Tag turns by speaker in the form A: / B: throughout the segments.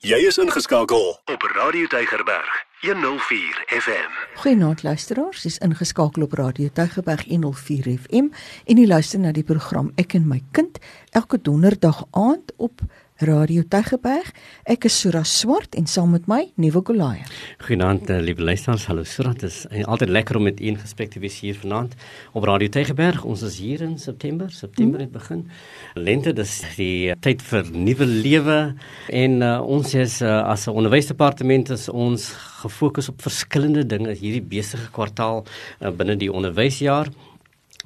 A: Jy is ingeskakel. Op Radio Tygerberg 104 FM.
B: Goeienaand luisteraars, dis ingeskakel op Radio Tygerberg 104 FM en jy luister na die program Ek en my kind elke donderdag aand op Radio Tygerberg. Ek is Sura Swart en saam met my Nuwe Golaia.
C: Goeienaand uh, liewe luisteraars. Hallo Sura. Dit is uh, altyd lekker om met u in gesprek te wees hier vanaand op Radio Tygerberg. Ons is hier in September. September het begin. Lente, dis die uh, tyd vir nuwe lewe en uh, ons is uh, as 'n onderwysdepartement is ons gefokus op verskillende dinge hierdie besige kwartaal uh, binne die onderwysjaar.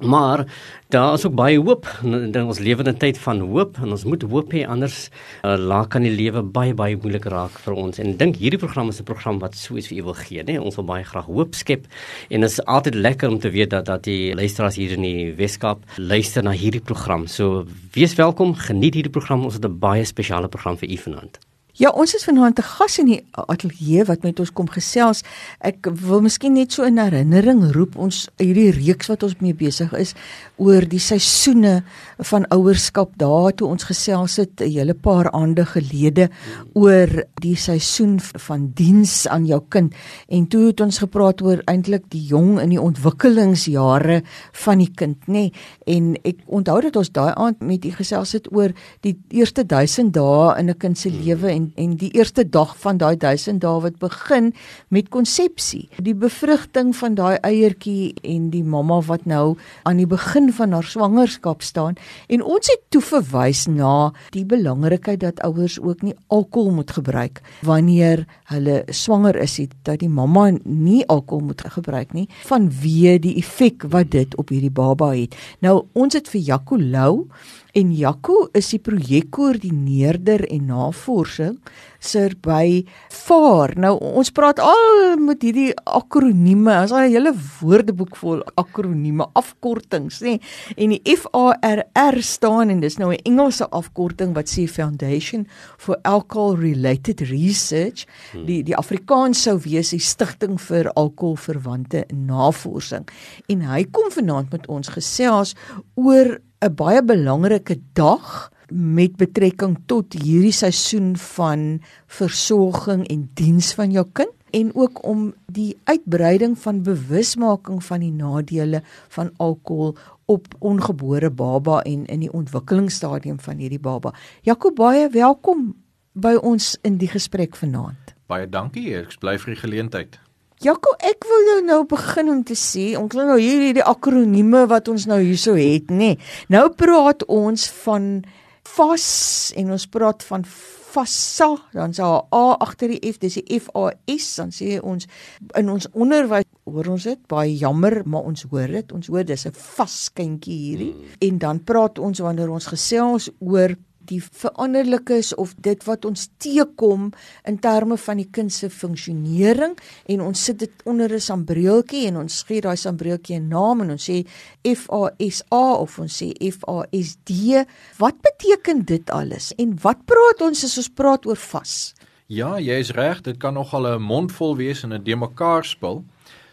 C: Maar daar is ook baie hoop in ons lewende tyd van hoop. En ons moet hoop hê anders uh, laat kan die lewe baie baie moeilik raak vir ons. En dink hierdie program is 'n program wat so iets vir u wil gee nê ons wil baie graag hoop skep. En dit is altyd lekker om te weet dat dat die luisteraars hier in die Weskaap luister na hierdie program. So wees welkom geniet hierdie program. Ons het 'n baie spesiale program vir u vanaand
B: Ja, ons is vanaand te gas in die ateljee wat met ons kom gesels. Ek wil miskien net so in herinnering roep ons hierdie reeks wat ons mee besig is oor die seisoene van ouerskap daar toe ons gesels het 'n hele paar aande gelede oor die seisoen van diens aan jou kind en toe het ons gepraat oor eintlik die jong in die ontwikkelingsjare van die kind nê nee. en ek onthou dat ons daai aand met u gesels het oor die eerste 1000 dae in 'n kind se lewe en en die eerste dag van daai 1000 dae wat begin met konsepsie. Die bevrugting van daai eiertjie en die mamma wat nou aan die begin van haar swangerskap staan en ons het toe verwys na die belangrikheid dat ouers ook nie alkohol moet gebruik wanneer hulle swanger is, dat die mamma nie alkohol moet gebruik nie vanweë die effek wat dit op hierdie baba het. Nou ons het vir Jaco Lou En Jaco is die projekkoördineerder en navorsing sir by VAR. Nou ons praat al met hierdie akronieme. Ons het 'n hele woordeboek vol akronieme, afkortings, nê. En die F A R R staan en dis nou 'n Engelse afkorting wat sê Foundation for Alcohol Related Research. Hmm. Die die Afrikaans sou wees die Stichting vir Alkoholverwante Navorsing. En hy kom vanaand met ons gesels oor 'n baie belangrike dag met betrekking tot hierdie seisoen van versorging en diens van jou kind en ook om die uitbreiding van bewusmaking van die nadele van alkohol op ongebore baba en in die ontwikkelingsstadium van hierdie baba. Jakob baie welkom by ons in die gesprek vanaand.
D: Baie dankie, ek bly vir die geleentheid.
B: Jaco, ek wil jou nou begin om te sê, ons kry nou hier hierdie akronieme wat ons nou hierso het, nê. Nee. Nou praat ons van FAS en ons praat van FASA, dan daar 'n A agter die F, dis die F A S, dan sê ons in ons onderwys hoor ons dit baie jammer, maar ons hoor dit. Ons hoor dis 'n vaskindjie hierdie. Hmm. En dan praat ons wanneer ons gesels oor die veranderlikes of dit wat ons teekom in terme van die kind se funksionering en ons sit dit onder 'n sambreeltjie en ons gee daai sambreeltjie 'n naam en ons sê F A S A of ons sê F A S D. Wat beteken dit alles en wat praat ons as ons praat oor vas?
D: Ja jy is reg dit kan nogal 'n mondvol wees en 'n de mekaar spil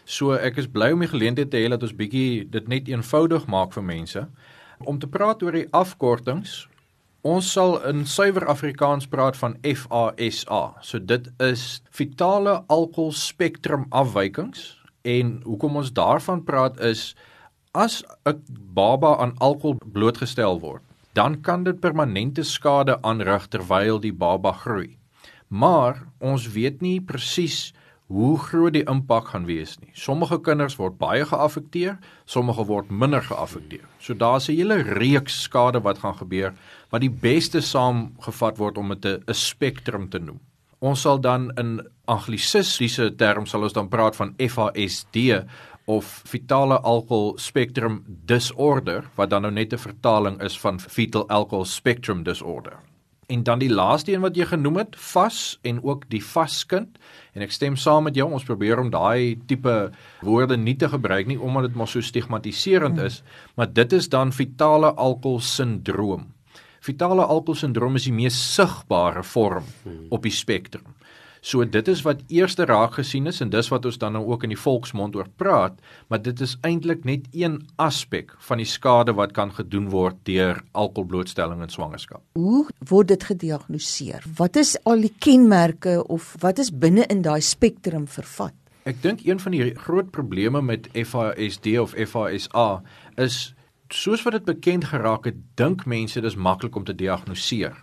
D: so ek is bly om die geleentheid te hê dat ons bietjie dit net eenvoudig maak vir mense. Om te praat oor die afkortings Ons sal in suiwer Afrikaans praat van FASA. So dit is fetale alkohol spektrum afwykings en hoekom ons daarvan praat is as 'n baba aan alkohol blootgestel word, dan kan dit permanente skade aanrig terwyl die baba groei. Maar ons weet nie presies hoe groot die impak gaan wees nie. Sommige kinders word baie geaffekteer, sommige word minder geaffekteer. So daar's 'n hele reeks skade wat gaan gebeur wat die beste saamgevat word om dit 'n spektrum te noem. Ons sal dan in anglisistiese term sal ons dan praat van FASD of fetale alcohol spectrum disorder wat dan nou net 'n vertaling is van fetal alcohol spectrum disorder. En dan die laaste een wat jy genoem het, vas en ook die vaskind. En ek stem saam met jou, ons probeer om daai tipe woorde nie te gebruik nie omdat dit maar so stigmatiserend is, maar dit is dan fetale alkohol sindroom. Fetale alkohol sindroom is die mees sigbare vorm op die spektrum. So dit is wat eerste raak gesien is en dis wat ons dan nou ook in die volksmond oor praat, maar dit is eintlik net een aspek van die skade wat kan gedoen word deur alkoholblootstelling in swangerskap.
B: Hoe word dit gediagnoseer? Wat is al die kenmerke of wat is binne in daai spektrum vervat?
D: Ek dink een van die groot probleme met FASD of FASA is soos wat dit bekend geraak het, dink mense dis maklik om te diagnoseer.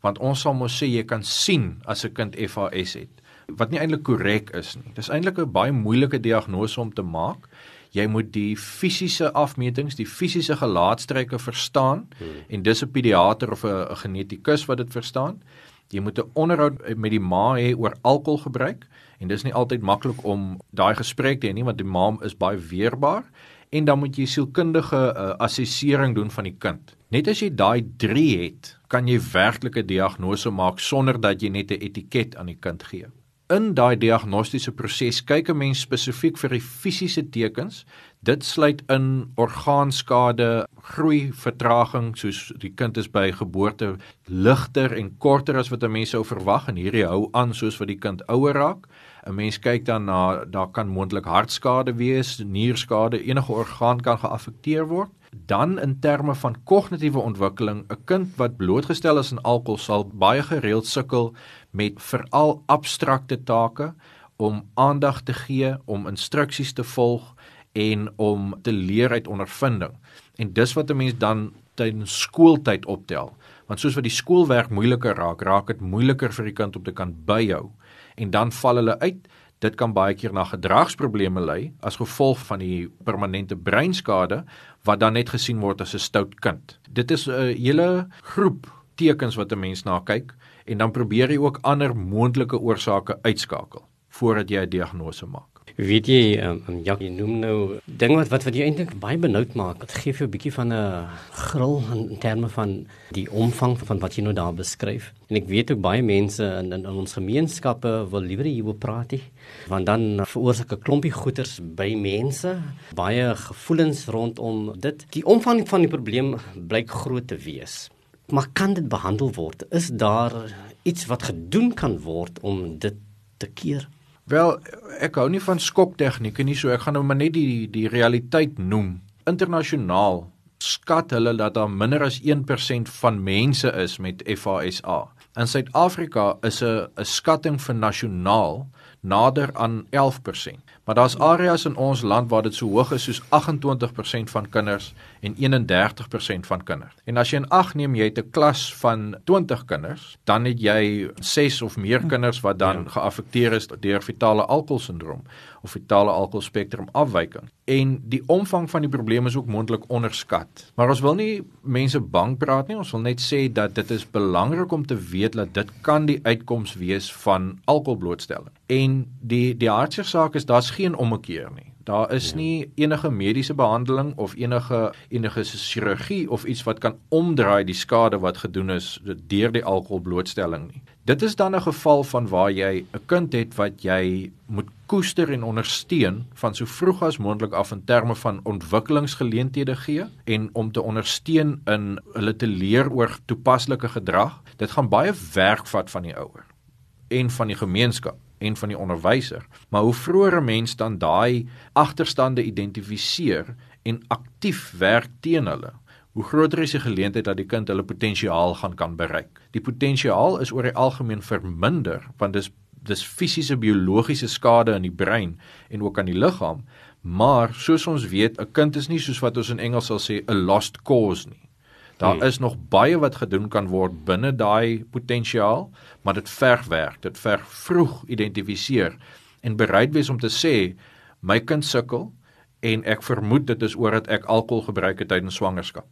D: Want ons sal mos sê jy kan sien as 'n kind FAS het, wat nie eintlik korrek is nie. Dis eintlik 'n baie moeilike diagnose om te maak. Jy moet die fisiese afmetings, die fisiese gelaatstrekke verstaan hmm. en dis 'n pediater of 'n genetikus wat dit verstaan. Jy moet 'n onderhoud met die ma hê oor alkoholgebruik en dis nie altyd maklik om daai gesprek te hê nie want die ma is baie weerbaar en dan moet jy sielkundige uh, assessering doen van die kind. Net as jy daai 3 het, kan jy werklik 'n diagnose maak sonder dat jy net 'n etiket aan die kind gee. In daai diagnostiese proses kyk 'n mens spesifiek vir die fisiese tekens. Dit sluit in orgaanskade, groei vertraging soos die kind is by geboorte ligter en korter as wat 'n mens sou verwag en hierdie hou aan soos wat die kind ouer raak. 'n Mens kyk dan na daar kan moontlik hartskade wees, nierskade, enige orgaan kan geaffekteer word. Dan in terme van kognitiewe ontwikkeling, 'n kind wat blootgestel is aan alkohol sal baie gereeld sukkel met veral abstrakte take om aandag te gee, om instruksies te volg en om te leer uit ondervinding. En dis wat 'n mens dan tydens skooltyd optel. Want soos wat die skoolwerk moeiliker raak, raak dit moeiliker vir die kind om te kan byhou en dan val hulle uit. Dit kan baie keer na gedragsprobleme lei as gevolg van die permanente breinskade wat dan net gesien word as 'n stout kind. Dit is 'n hele groep tekens wat 'n mens na kyk en dan probeer jy ook ander moontlike oorsake uitskakel voordat jy 'n diagnose maak.
C: Weet jy, um, ja, jy noem nou ding wat wat wat jy eintlik baie benoud maak. Dit gee vir 'n bietjie van 'n gril in terme van die omvang van wat jy nou daar beskryf. En ek weet ook baie mense in in, in ons gemeenskappe wil liewer hieroor praat nie, want dan veroorsaak 'n klompie goeters by mense, baie gevoelens rondom dit. Die omvang van die probleem blyk groot te wees. Maar kan dit behandel word? Is daar iets wat gedoen kan word om dit te keer?
D: Wel, ek hou nie van skoktegnieke nie, so ek gaan nou maar net die die realiteit noem. Internasionaal skat hulle dat daar minder as 1% van mense is met FASA. In Suid-Afrika is 'n 'n skatting vir nasionaal nader aan 11%. Maar daar's areas in ons land waar dit so hoog is soos 28% van kinders en 31% van kinders. En as jy in ag neem jy het 'n klas van 20 kinders, dan het jy 6 of meer kinders wat dan ja. geaffekteer is deur fetale alkoholsindroom of fetale alkoholspektrum afwyking. En die omvang van die probleem is ook moontlik onderskat. Maar ons wil nie mense bang praat nie, ons wil net sê dat dit is belangrik om te weet dat dit kan die uitkoms wees van alkoholblootstelling. En die die hartseer saak is daar's geen ommekeer nie. Daar is ja. nie enige mediese behandeling of enige enige chirurgie of iets wat kan omdraai die skade wat gedoen is deur die alkoholblootstelling nie. Dit is dan 'n geval van waar jy 'n kind het wat jy moet koester en ondersteun van so vroeg as moontlik af in terme van ontwikkelingsgeleenthede gee en om te ondersteun in hulle te leer oor toepaslike gedrag. Dit gaan baie werk vat van die ouer en van die gemeenskap en van die onderwyser. Maar hoe vroeër 'n mens dan daai agterstande identifiseer en aktief werk teen hulle, hoe groter is die geleentheid dat die kind hulle potensiaal gaan kan bereik. Die potensiaal is oor die algemeen verminder want dis dis fisiese biologiese skade in die brein en ook aan die liggaam, maar soos ons weet, 'n kind is nie soos wat ons in Engels sal sê 'n lost cause nie. Daar hmm. is nog baie wat gedoen kan word binne daai potensiaal, maar dit verg werk. Dit verg vroeg identifiseer en bereid wees om te sê my kind sukkel en ek vermoed dit is oor dat ek alkohol gebruik het tydens swangerskap.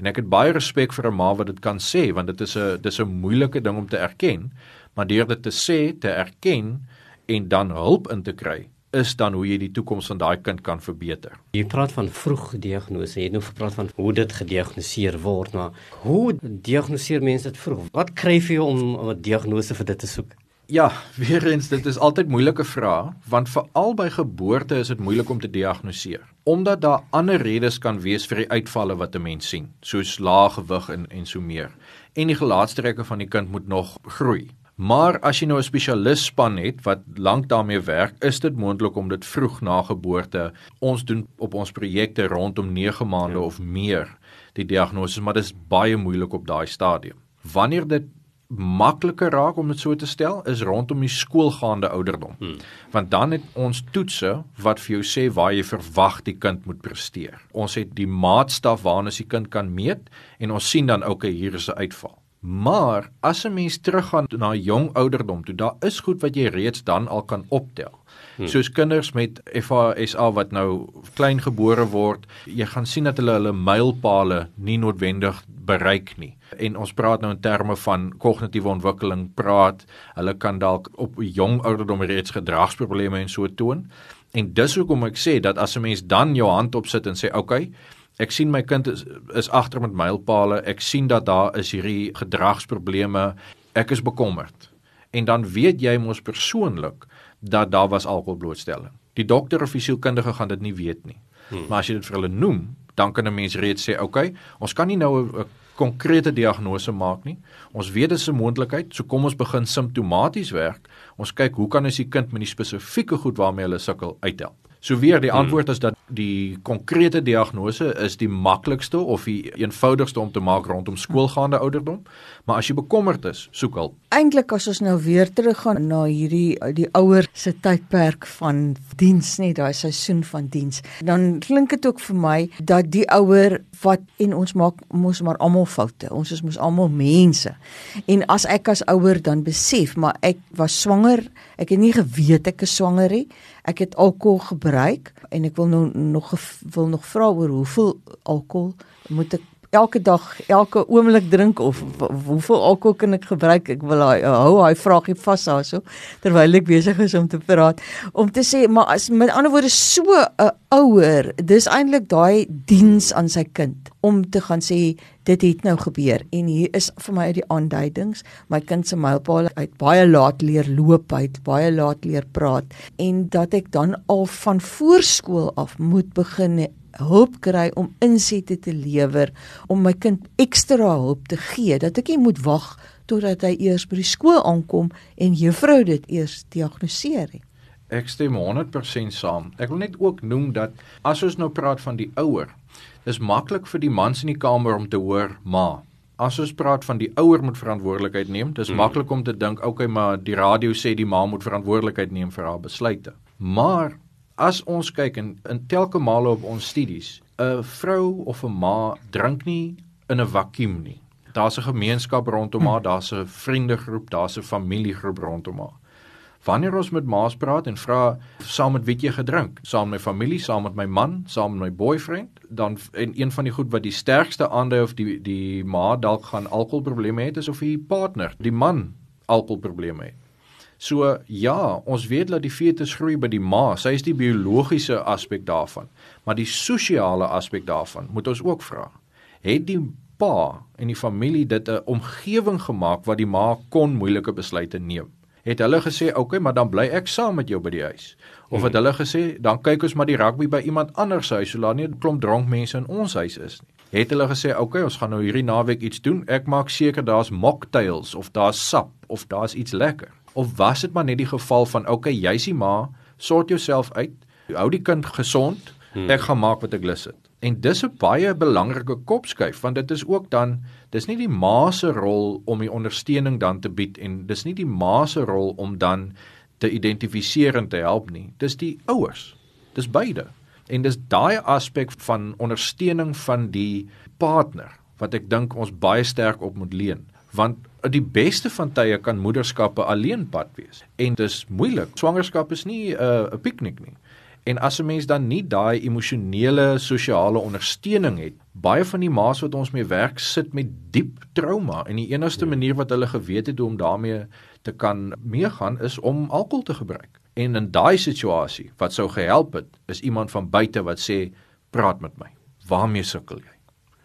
D: En ek het baie respek vir 'n ma wat dit kan sê want dit is 'n dis 'n moeilike ding om te erken, maar deur dit te sê, te erken en dan hulp in te kry, is dan hoe jy die toekoms van daai kind kan verbeter.
C: Jy praat van vroeg diagnose. Jy het nou gepraat van hoe dit gediagnoseer word, maar hoe diagnoseer mense dit vroeg? Wat kry jy om 'n diagnose vir dit te soek?
D: Ja, weer eens, dit is altyd moeilike vrae, want veral by geboorte is dit moeilik om te diagnoseer. Omdat daar ander redes kan wees vir die uitvalle wat 'n mens sien, soos lae gewig en en so meer. En die gelaatstrekke van die kind moet nog groei. Maar as jy nou 'n spesialis span het wat lank daarmee werk, is dit moontlik om dit vroeg na geboorte. Ons doen op ons projekte rondom 9 maande ja. of meer die diagnose, maar dit is baie moeilik op daai stadium. Wanneer dit makliker raak om dit so te stel is rondom die skoolgaande ouderdom. Hmm. Want dan het ons toetse wat vir jou sê waar jy verwag die kind moet presteer. Ons het die maatstaf waarna ons die kind kan meet en ons sien dan ook hier is 'n uitval. Maar as 'n mens teruggaan na jong ouderdom toe, daar is goed wat jy reeds dan al kan optel. Hmm. Soos kinders met FASA wat nou klein gebore word, jy gaan sien dat hulle hulle mylpale nie noodwendig bereik nie. En ons praat nou in terme van kognitiewe ontwikkeling praat, hulle kan dalk op jong ouderdom reeds gedragsprobleme en so toon. En dis hoekom ek sê dat as 'n mens dan jou hand opsit en sê, "Oké, okay, ek sien my kind is, is agter met mylpale, ek sien dat daar is hierdie gedragsprobleme, ek is bekommerd." En dan weet jy mos persoonlik dat daar was alkoholblootstelling. Die dokter of die sielkundige gaan dit nie weet nie. Hmm. Maar as jy dit vir hulle noem, dan kan 'n mens reeds sê, "Oké, okay, ons kan nie nou 'n konkrete diagnose maak nie. Ons weet dis 'n moontlikheid, so kom ons begin simptomaties werk. Ons kyk hoe kan ons die kind met die spesifieke goed waarmee hulle sukkel uithelp. So weer die hmm. antwoord is dat die konkrete diagnose is die maklikste of die eenvoudigste om te maak rondom skoolgaande ouderdom, maar as jy bekommerd is, soek hulp.
B: Eintlik as ons nou weer teruggaan na hierdie die ouer se tydperk van diens nie, daai seisoen van diens, dan klink dit ook vir my dat die ouer wat en ons maak mos maar almal foute. Ons is mos almal mense. En as ek as ouer dan besef, maar ek was swanger, ek het nie geweet ek is swanger nie ek het alkohol gebruik en ek wil nou nog wil nog vra oor hoeveel alkohol? Moet ek elke dag elke oomblik drink of hoeveel alkohol kan ek gebruik? Ek wil hou hy vragie vas daarso terwyl ek besig is om te praat. Om te sê maar as met ander woorde so 'n ouer dis eintlik daai diens aan sy kind om te gaan sê dit het nou gebeur en hier is vir my uit die aanduidings. My kind se mylpaal uit baie laat leer loop uit baie laat leer praat. En dat ek dan al van voorskool af moet begin hulp kry om insette te lewer om my kind ekstra hulp te gee dat ek nie moet wag totdat hy eers by die skool aankom en juffrou dit eers diagnoseer nie
D: Ek stem 100% saam. Ek wil net ook noem dat as ons nou praat van die ouer, is maklik vir die mans in die kamer om te hoor ma. As ons praat van die ouer moet verantwoordelikheid neem, dis hmm. maklik om te dink okay maar die radio sê die ma moet verantwoordelikheid neem vir haar besluite. Maar as ons kyk in, in telke male op ons studies, 'n vrou of 'n ma drink nie in 'n vakuum nie. Daar's 'n gemeenskap rondom haar, daar's 'n vriendegroep, daar's 'n familiegroep rondom haar. Wanneer ons met ma's praat en vra saam met wie jy gedrink, saam met my familie, saam met my man, saam met my boyfriend, dan en een van die goed wat die sterkste aandui of die die ma dalk gaan alkoholprobleme het is of die partner, die man alkoholprobleme het. So ja, ons weet dat die fetus groei by die ma, sy is die biologiese aspek daarvan, maar die sosiale aspek daarvan moet ons ook vra. Het die pa en die familie dit 'n omgewing gemaak waar die ma kon moeilike besluite neem? het hulle gesê oké okay, maar dan bly ek saam met jou by die huis. Of het hulle gesê dan kyk ons maar die rugby by iemand anders se huis so laat nie 'n klomp dronk mense in ons huis is nie. Het hulle gesê oké okay, ons gaan nou hierdie naweek iets doen. Ek maak seker daar's mocktails of daar's sap of daar's iets lekker of was dit maar net die geval van okay, jy's die ma sort jouself uit hou die kind gesond hmm. ek gaan maak wat ek lus het En dis 'n baie belangrike kopskuif want dit is ook dan dis nie die ma se rol om die ondersteuning dan te bied en dis nie die ma se rol om dan te identifiseer en te help nie. Dis die ouers. Dis beide. En dis daai aspek van ondersteuning van die partner wat ek dink ons baie sterk op moet leun want die beste van tye kan moederskappe alleen pad wees en dis moeilik. Swangerskap is nie 'n uh, 'n piknik nie. En as 'n mens dan nie daai emosionele sosiale ondersteuning het, baie van die ma's wat ons mee werk sit met diep trauma en die enigste ja. manier wat hulle geweet het om daarmee te kan meegaan is om alkohol te gebruik. En in daai situasie wat sou gehelp het, is iemand van buite wat sê praat met my. Waarmee sukkel jy?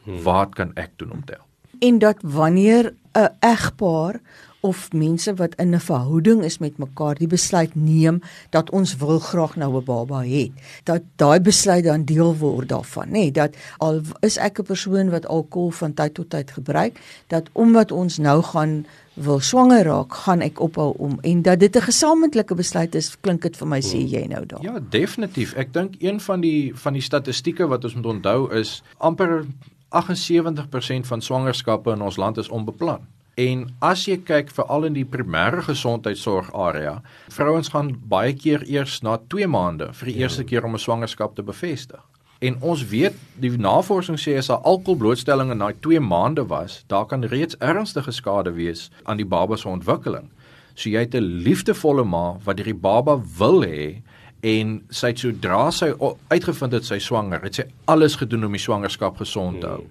D: Hmm. Wat kan ek doen om te help?
B: En dat wanneer 'n egpaar of mense wat in 'n verhouding is met mekaar die besluit neem dat ons wil graag nou 'n baba hê. Dat daai besluit dan deel word daarvan, nê, nee, dat al is ek 'n persoon wat alkohol van tyd tot tyd gebruik, dat omdat ons nou gaan wil swanger raak, gaan ek ophou om en dat dit 'n gesamentlike besluit is, klink dit vir my sê jy nou daar.
D: Ja, definitief. Ek dink een van die van die statistieke wat ons moet onthou is amper 78% van swangerskappe in ons land is onbeplan. En as jy kyk veral in die primêre gesondheidsorg area, vrouens gaan baie keer eers na 2 maande vir die ja. eerste keer om 'n swangerskap te bevestig. En ons weet die navorsing sê as 'n alkoholblootstelling in daai 2 maande was, daar kan reeds ernstige skade wees aan die baba se ontwikkeling. So jy het 'n liefdevolle ma wat hierdie baba wil hê en sy het sodra sy uitgevind het sy swanger, het sy alles gedoen om die swangerskap gesond te hou.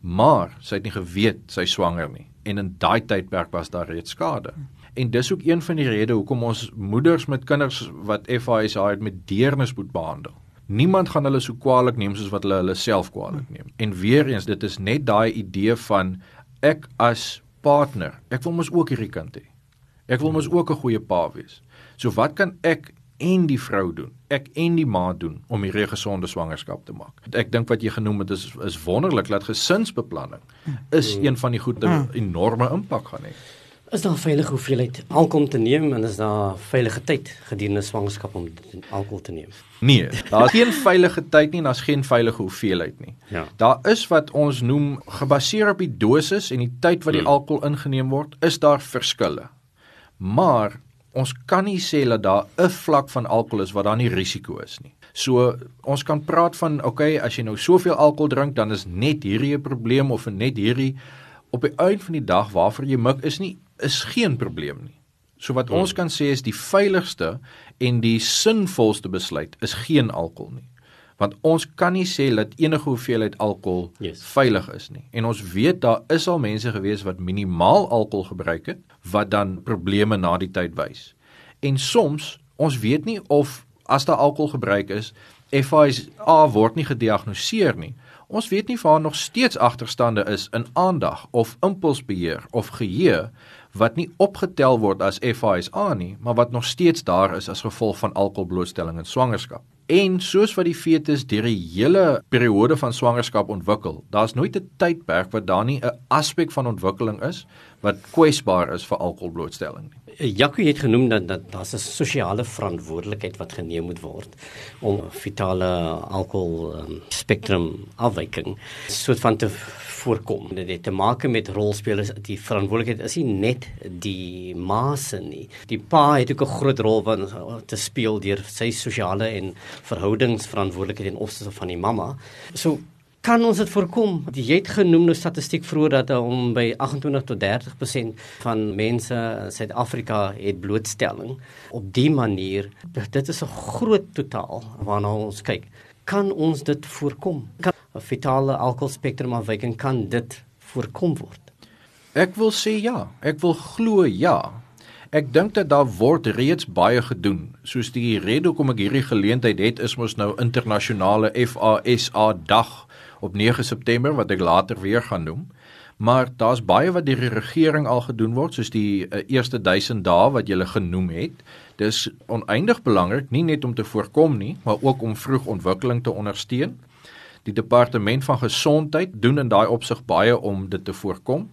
D: Maar sy het nie geweet sy swanger nie en in daai tydperk was daar reeds skade. En dis ook een van die redes hoekom ons moeders met kinders wat FIS het met deernis moet behandel. Niemand gaan hulle so kwaadlik neem soos wat hulle hulle self kwaadlik neem. En weer eens, dit is net daai idee van ek as partner, ek wil mos ook hierdie kind hê. Ek wil mos ook 'n goeie pa wees. So wat kan ek en die vrou doen? Ek en die ma doen om hierdie gesonde swangerskap te maak. Ek dink wat jy genoem het is is wonderlik dat gesinsbeplanning is een van die goed wat enorme impak gaan hê.
C: Is daar veilige hoeveelheid alkohol te neem en is daar veilige tyd gedurende swangerskap om alkohol te neem?
D: Nee, daar's geen veilige tyd nie en daar's geen veilige hoeveelheid nie.
C: Ja.
D: Daar is wat ons noem gebaseer op die dosis en die tyd wat die hmm. alkohol ingeneem word, is daar verskille. Maar ons kan nie sê dat daar 'n vlak van alkohol is wat daar nie risiko is nie. So ons kan praat van okay, as jy nou soveel alkohol drink, dan is net hierdie 'n probleem of net hierdie op die einde van die dag waarvoor jy mik is nie is geen probleem nie. So wat ons kan sê is die veiligste en die sinvolste besluit is geen alkohol nie. Want ons kan nie sê dat enige hoeveelheid alkohol yes. veilig is nie. En ons weet daar is al mense gewees wat minimaal alkohol gebruik het wat dan probleme na die tyd wys. En soms ons weet nie of as daar alkohol gebruik is, FIA word nie gediagnoseer nie. Ons weet nie of daar nog steeds agterstande is in aandag of impulsbeheer of geheue wat nie opgetel word as FISA nie, maar wat nog steeds daar is as gevolg van alkoholblootstelling in swangerskap. En soos wat die fetus deur die hele periode van swangerskap ontwikkel, daar's nooit 'n tydperk wat daar nie 'n aspek van ontwikkeling is wat kwesbaar is vir alkoholblootstelling nie.
C: Jacques het genoem dat dat daar's 'n sosiale verantwoordelikheid wat geneem moet word om vitale alkohol um, spektrum afwyking soort van te voorkom. Dit het te maak met rolspelers. Die verantwoordelikheid is nie net die ma se nie. Die pa het ook 'n groot rol van te speel deur sy sosiale en verhoudingsverantwoordelikheid in opsigte van die mamma. So kan ons dit voorkom? Jy het genoem nou statistiek vroeër dat om by 28 tot 30% van mense in Suid-Afrika het blootstelling op die manier. Dit is 'n groot totaal waarna ons kyk. Kan ons dit voorkom? Kan 'n fetale alkoholspektrum afwyking kan dit voorkom word?
D: Ek wil sê ja, ek wil glo ja. Ek dink dat daar word reeds baie gedoen. Soos die rede hoekom ek hierdie geleentheid het is mos nou internasionale FASA dag op 9 September wat ek later weer gaan noem. Maar daar's baie wat deur die regering al gedoen word, soos die uh, eerste 1000 dae wat jy genoem het. Dis oneindig belangrik nie net om te voorkom nie, maar ook om vroeg ontwikkeling te ondersteun. Die departement van gesondheid doen in daai opsig baie om dit te voorkom.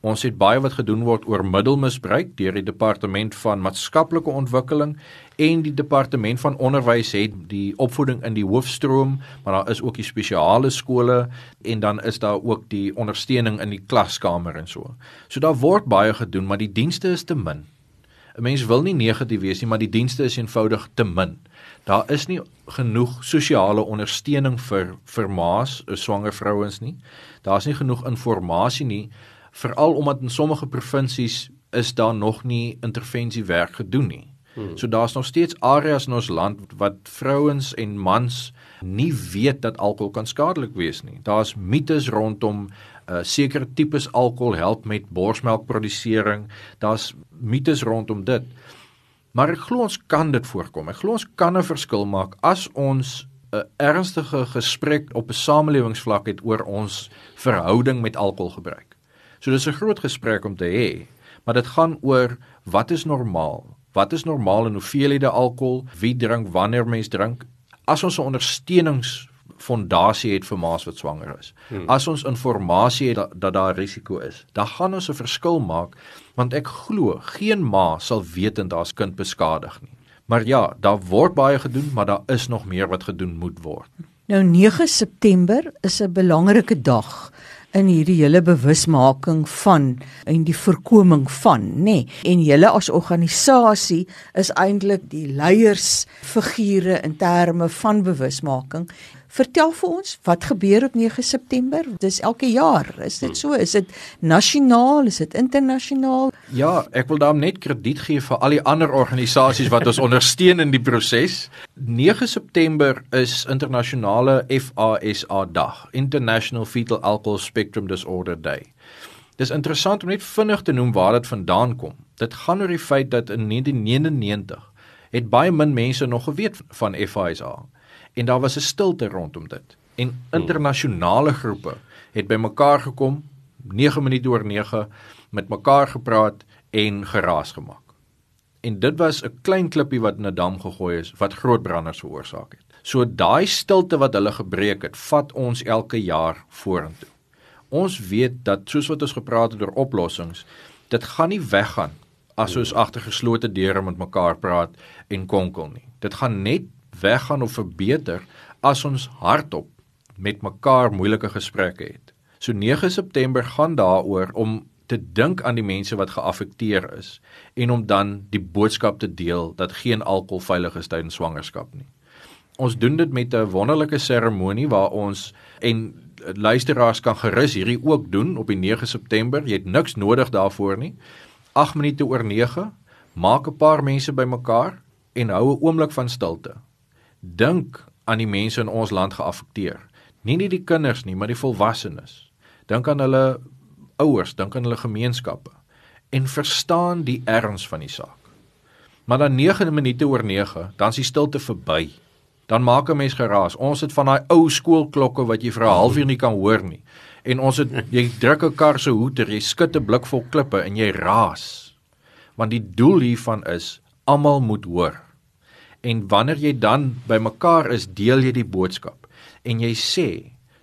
D: Ons het baie wat gedoen word oor middelmisbruik deur die departement van maatskaplike ontwikkeling en die departement van onderwys het die opvoeding in die hoofstroom, maar daar is ook die spesiale skole en dan is daar ook die ondersteuning in die klaskamer en so. So daar word baie gedoen, maar die dienste is te min. 'n Mens wil nie negatief wees nie, maar die dienste is eenvoudig te min daar is nie genoeg sosiale ondersteuning vir vir ma's, eh, swanger vrouens nie. Daar's nie genoeg inligting nie, veral omdat in sommige provinsies is daar nog nie intervensiewerk gedoen nie. Hmm. So daar's nog steeds areas in ons land wat vrouens en mans nie weet dat alkohol kan skadelik wees nie. Daar's mites rondom uh, sekere tipes alkohol help met borsmelkprodusering. Daar's mites rondom dit. Maar ek glo ons kan dit voorkom. Ek glo ons kan 'n verskil maak as ons 'n ernstige gesprek op 'n samelewingsvlak het oor ons verhouding met alkoholgebruik. So dis 'n groot gesprek om te hê, maar dit gaan oor wat is normaal? Wat is normaal in hoeveelhede alkohol? Wie drink wanneer mens drink? As ons 'n ondersteuningsfondasie het vir ma's wat swanger is. Hmm. As ons inligting het dat, dat daar risiko is, dan gaan ons 'n verskil maak want ek glo geen ma sal weet daar's kind beskadig nie. Maar ja, daar word baie gedoen, maar daar is nog meer wat gedoen moet word.
B: Nou 9 September is 'n belangrike dag in hierdie hele bewusmaking van en die voorkoming van, nê. Nee. En julle as organisasie is eintlik die leiersfigure in terme van bewusmaking. Vertel vir ons, wat gebeur op 9 September? Dis elke jaar. Is dit so? Is dit nasionaal? Is dit internasionaal?
D: Ja, ek wil daarom net krediet gee vir al die ander organisasies wat ons ondersteun in die proses. 9 September is internasionale FASA dag, International Fetal Alcohol Spectrum Disorder Day. Dis interessant om net vinnig te noem waar dit vandaan kom. Dit gaan oor die feit dat in 1999 het baie min mense nog geweet van FASA en daar was 'n stilte rondom dit. En hmm. internasionale groepe het bymekaar gekom 9 minute oor 9 met mekaar gepraat en geraas gemaak. En dit was 'n klein klippie wat in 'n dam gegooi is wat groot branders veroorsaak het. So daai stilte wat hulle gebreek het, vat ons elke jaar vorentoe. Ons weet dat soos wat ons gepraat het oor oplossings, dit gaan nie weggaan as ons agter geslote deure met mekaar praat en konkel nie. Dit gaan net weggaan of verbeter as ons hardop met mekaar moeilike gesprekke het. So 9 September gaan daaroor om te dink aan die mense wat geaffekteer is en om dan die boodskap te deel dat geen alkohol veilig is tydens swangerskap nie. Ons doen dit met 'n wonderlike seremonie waar ons en luisteraars kan gerus hierdie ook doen op die 9 September. Jy het niks nodig daarvoor nie. 8 minute oor 9 maak 'n paar mense bymekaar en hou 'n oomblik van stilte dink aan die mense in ons land geaffekteer. Nie net die kinders nie, maar die volwassenes. Dink aan hulle ouers, dink aan hulle gemeenskappe en verstaan die erns van die saak. Maar dan 9 minute oor 9, dan is die stilte verby. Dan maak 'n mens geraas. Ons het van daai ou skoolklokke wat jy vir 'n halfuur nie kan hoor nie. En ons het jy druk 'n kar se hoeter, jy skud 'n blik vol klippe en jy raas. Want die doel hiervan is almal moet hoor en wanneer jy dan bymekaar is, deel jy die boodskap en jy sê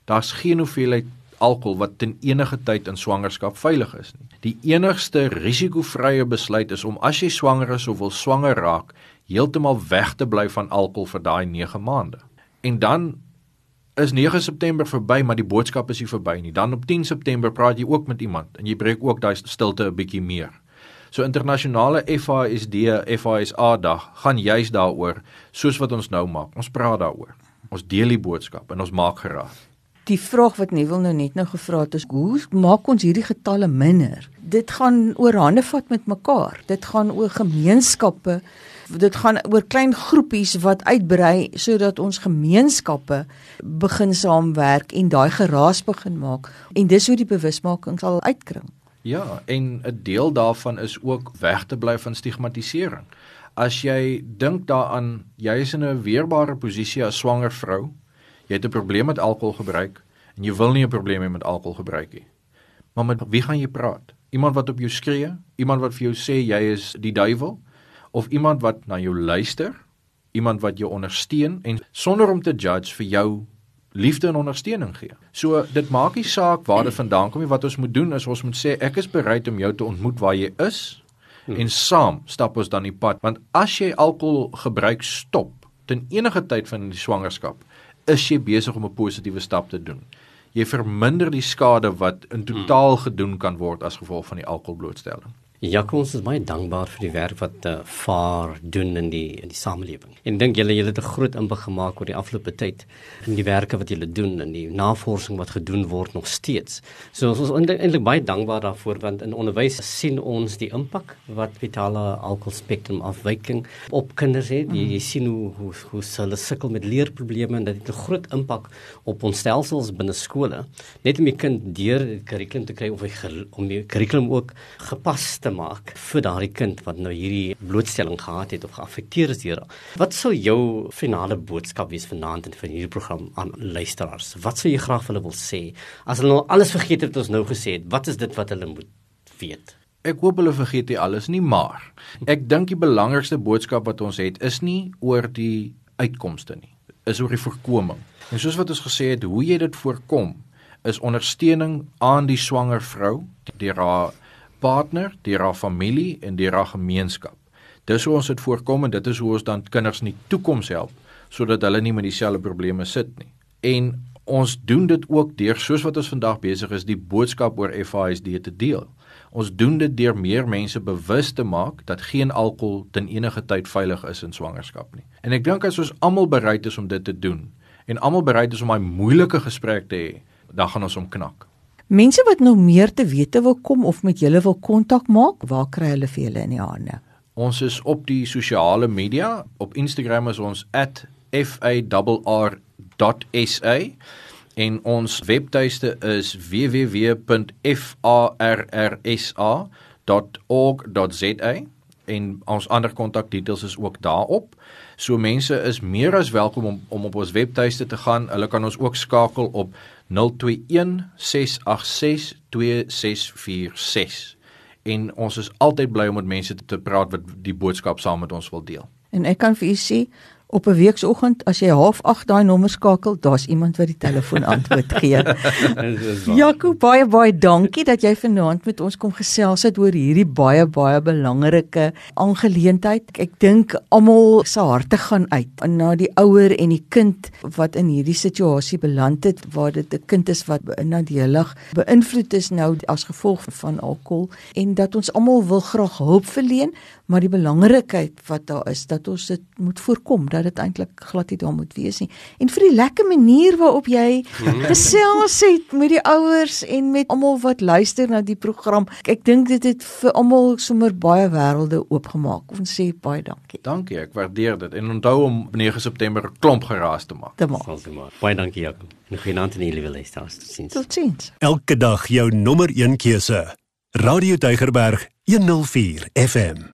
D: daar's geen hoeveelheid alkohol wat ten enige tyd in swangerskap veilig is nie. Die enigste risikovrye besluit is om as jy swanger is of wil swanger raak, heeltemal weg te bly van alkohol vir daai 9 maande. En dan is 9 September verby, maar die boodskap is nie verby nie. Dan op 10 September praat jy ook met iemand en jy breek ook daai stilte 'n bietjie meer. So internasionale FASD FASA dag gaan juis daaroor soos wat ons nou maak. Ons praat daaroor. Ons deel die boodskap en ons maak geraad.
B: Die vraag wat Neville nou net nou gevra het is hoe maak ons hierdie getalle minder? Dit gaan oor hande vat met mekaar. Dit gaan oor gemeenskappe. Dit gaan oor klein groepies wat uitbrei sodat ons gemeenskappe begin saamwerk en daai geraas begin maak en dis hoe die bewusmaking sal uitkring.
D: Ja, en 'n deel daarvan is ook weg te bly van stigmatisering. As jy dink daaraan, jy is in 'n weerbare posisie as swanger vrou. Jy het 'n probleem met alkoholgebruik en jy wil nie 'n probleem hê met alkoholgebruik nie. Maar met wie gaan jy praat? Iemand wat op jou skree? Iemand wat vir jou sê jy is die duiwel? Of iemand wat na jou luister? Iemand wat jou ondersteun en sonder om te judge vir jou liefde en ondersteuning gee. So dit maak nie saak waar dit vandaan kom nie, wat ons moet doen is ons moet sê ek is bereid om jou te ontmoet waar jy is hmm. en saam stap ons dan die pad want as jy alkohol gebruik stop ten enige tyd van die swangerskap is jy besig om 'n positiewe stap te doen. Jy verminder die skade wat in totaal hmm. gedoen kan word as gevolg van die alkoholblootstelling.
C: Jakob ons is baie dankbaar vir die werk wat uh, vaar doen in die in die samelewing. En dink julle julle het 'n groot impak gemaak oor die afgelope tyd in die werke wat julle doen en die navorsing wat gedoen word nog steeds. So ons is eintlik baie dankbaar daarvoor want in onderwys sien ons die impak wat vitale alkoholspektrum afwyking op kinders het. Jy, jy sien hoe hoe hoe hulle sukkel met leerprobleme en dit het 'n groot impak op ons stelsels binne skole. Net om die kind deur die kurrikulum te kry of hy om die kurrikulum ook gepas te maak vir daardie kind wat nou hierdie blootstelling gehad het of geaffekteer is deur. Wat sou jou finale boodskap wees vanaand in vir hierdie program aan luisteraars? Wat sou jy graag vir hulle wil sê as hulle nou alles vergeet het wat ons nou gesê het? Wat is dit wat hulle moet weet?
D: Ek hoop hulle vergeet nie alles nie, maar ek dink die belangrikste boodskap wat ons het is nie oor die uitkomste nie, is oor die voorkoming. En soos wat ons gesê het, hoe jy dit voorkom is ondersteuning aan die swanger vrou deur haar partner, deur haar familie en deur haar gemeenskap. Dis hoe ons dit voorkom en dit is hoe ons dan kinders in die toekoms help sodat hulle nie met dieselfde probleme sit nie. En ons doen dit ook deur soos wat ons vandag besig is die boodskap oor FASD te deel. Ons doen dit deur meer mense bewus te maak dat geen alkohol ten enige tyd veilig is in swangerskap nie. En ek dink as ons almal bereid is om dit te doen en almal bereid is om daai moeilike gesprek te hê, dan gaan ons hom knak.
B: Mense wat nou meer te wete wil kom of met julle wil kontak maak, waar kry hulle vir julle in die hande?
D: Ons is op die sosiale media, op Instagram is ons @farr.sa en ons webtuiste is www.farrsa.org.za en ons ander kontakdetails is ook daarop. So mense is meer as welkom om om op ons webtuiste te gaan. Hulle kan ons ook skakel op 021 686 2646 en ons is altyd bly om met mense te praat wat die boodskap saam met ons wil deel.
B: En ek kan vir u sê op 'n weekoggend as jy half 8 daai nommer skakel, daar's iemand wat die telefoon antwoord gee. Jaco, baie baie dankie dat jy vanaand met ons kom gesels het oor hierdie baie baie belangrike aangeleentheid. Ek dink almal se harte gaan uit na die ouer en die kind wat in hierdie situasie beland het waar dit 'n kind is wat nadelig beïnvloed is nou as gevolg van alkohol en dat ons almal wil graag hulp verleen, maar die belangrikheid wat daar is dat ons dit moet voorkom dat dit eintlik glad nie daar moet wees nie. En vir die lekker manier waarop jy mhm. gesels het met die ouers en met almal wat luister na die program. Ek dink dit het vir almal sommer baie wêrelde oopgemaak. Ons sê baie dankie.
D: Dankie, ek waardeer dit. En onthou om 9 September klomp geraas te maak.
B: Te maak.
C: Baie dankie Jakob. Nog genoeg in die liewe luisteraars. Totsiens.
B: Totsiens.
A: Elke dag jou nommer 1 keuse. Radio Deugerberg 104 FM.